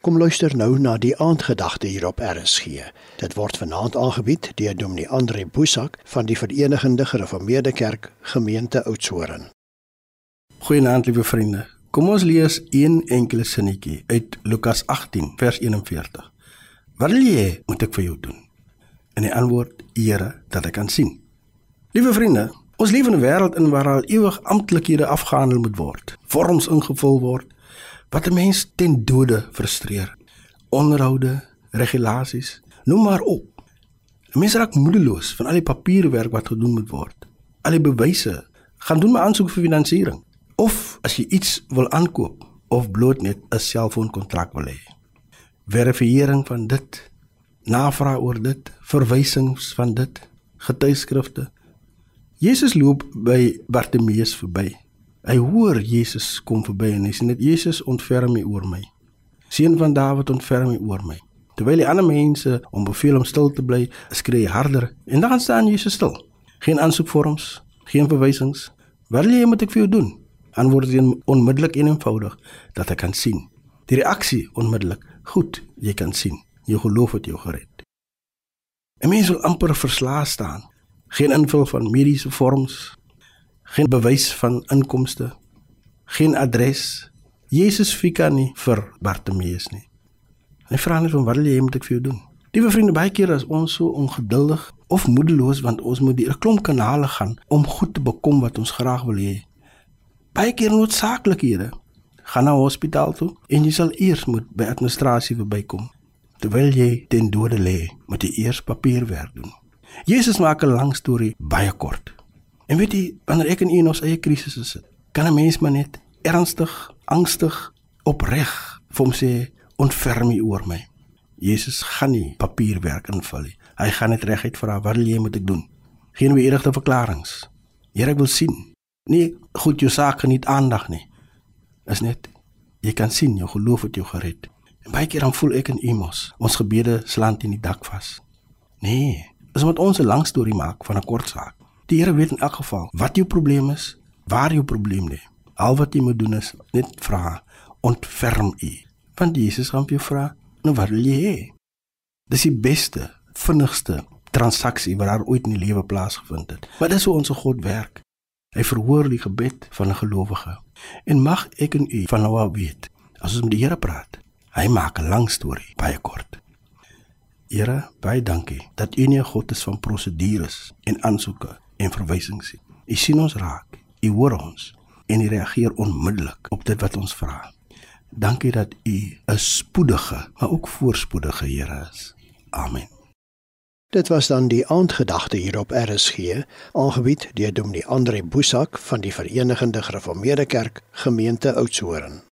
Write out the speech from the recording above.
Kom luister nou na die aandgedagte hier op RSG. Dit word vanaand aangebied deur Dominee Andre Boesak van die Verenigde Gereformeerde Kerk Gemeente Oudtshoorn. Goeienaand liewe vriende. Kom ons lees een enkele sinnetjie uit Lukas 18 vers 41. Wat wil jy moet ek vir jou doen? En die antwoord: Here, dat ek kan sien. Liewe vriende, ons leef in 'n wêreld in waar al ewig amptelikhede afgehandel moet word, vorms ingevul word wat 'n mens ten dode frustreer. Onderhoude, regulasies, noem maar op. 'n Mens raak moedeloos van al die papierwerk wat gedoen moet word. Al die bewyse, gaan doen my aansoek vir finansiering. Of as jy iets wil aankoop of bloot net 'n selfoonkontrak wil hê. Verifisering van dit, navraag oor dit, verwysings van dit, getuieskrifte. Jesus loop by Bartimeus verby. Hy hoor Jesus kom verby en hy sê net Jesus ontferm my oor my. Seun van Dawid ontferm my oor my. Terwyl die ander mense om beveel om stil te bly, skree harder en dan staan Jesus stil. Geen aansoekvorms, geen verwysings. Wat wil jy moet ek vir jou doen? Antwoord hy onmiddellik en eenvoudig dat ek kan sien. Die reaksie onmiddellik. Goed, jy kan sien. Jou geloof het jou gered. 'n Mens wil amper verslae staan. Geen invul van mediese vorms, geen bewys van inkomste, geen adres. Jesus fika nie vir Bartimeus nie. Hy vra net van wat wil jy moet ek vir jou doen? Liewe vriende, baie keer is ons so ongeduldig of moedeloos want ons moet deur 'n klomp kanale gaan om goed te bekom wat ons graag wil hê. Baie keer noodsaaklikhede. Gaan na hospitaal toe en jy sal eers moet by administrasie verbykom. Terwyl jy ten dode lê, moet jy eers papierwerk doen. Jesus maak 'n lang storie baie kort. En weet jy, wanneer ek en u in ons eie krisisse sit, kan 'n mens maar net ernstig, angstig, opreg vir hom sê, "Ontferm U oor my." Jesus gaan nie papierwerk invul nie. Hy gaan net reguit vra, "Wat wil jy moet ek doen?" Geen beëdigde verklaringe. Here, ek wil sien. Nee, goed, jou saak geniet aandag nie. Is net jy kan sien jou geloof het jou gered. En baie keer dan voel ek en u mos, ons gebede slaan in die dak vas. Nee, is omdat ons 'n lang storie maak van 'n kort saak. Die Here weet in elk geval wat jou probleem is, waar jou probleem lê. Al wat jy moet doen is net vra, ontferm u. Want Jesus gaan vir jou vra, nou wat wil jy hê? Dis die beste, vinnigste transaksie wat daar ooit in die lewe plaasgevind het. Maar dis hoe ons God werk. Hy verhoor die gebed van 'n gelowige. En mag ek en u van nou af weet, as ons met die Here praat, hy maak 'n lang storie baie kort. Here, baie dankie dat U nie 'n God is van prosedures en aansoeke en verwysings nie. U sien ons raak, U hoor ons en U reageer onmiddellik op dit wat ons vra. Dankie dat U 'n spoedige, maar ook voorspoedige Here is. Amen. Dit was dan die aandgedagte hier op RSG, aangebied deur Dominee Andre Boesak van die Verenigde Gereformeerde Kerk, gemeente Oudtshoorn.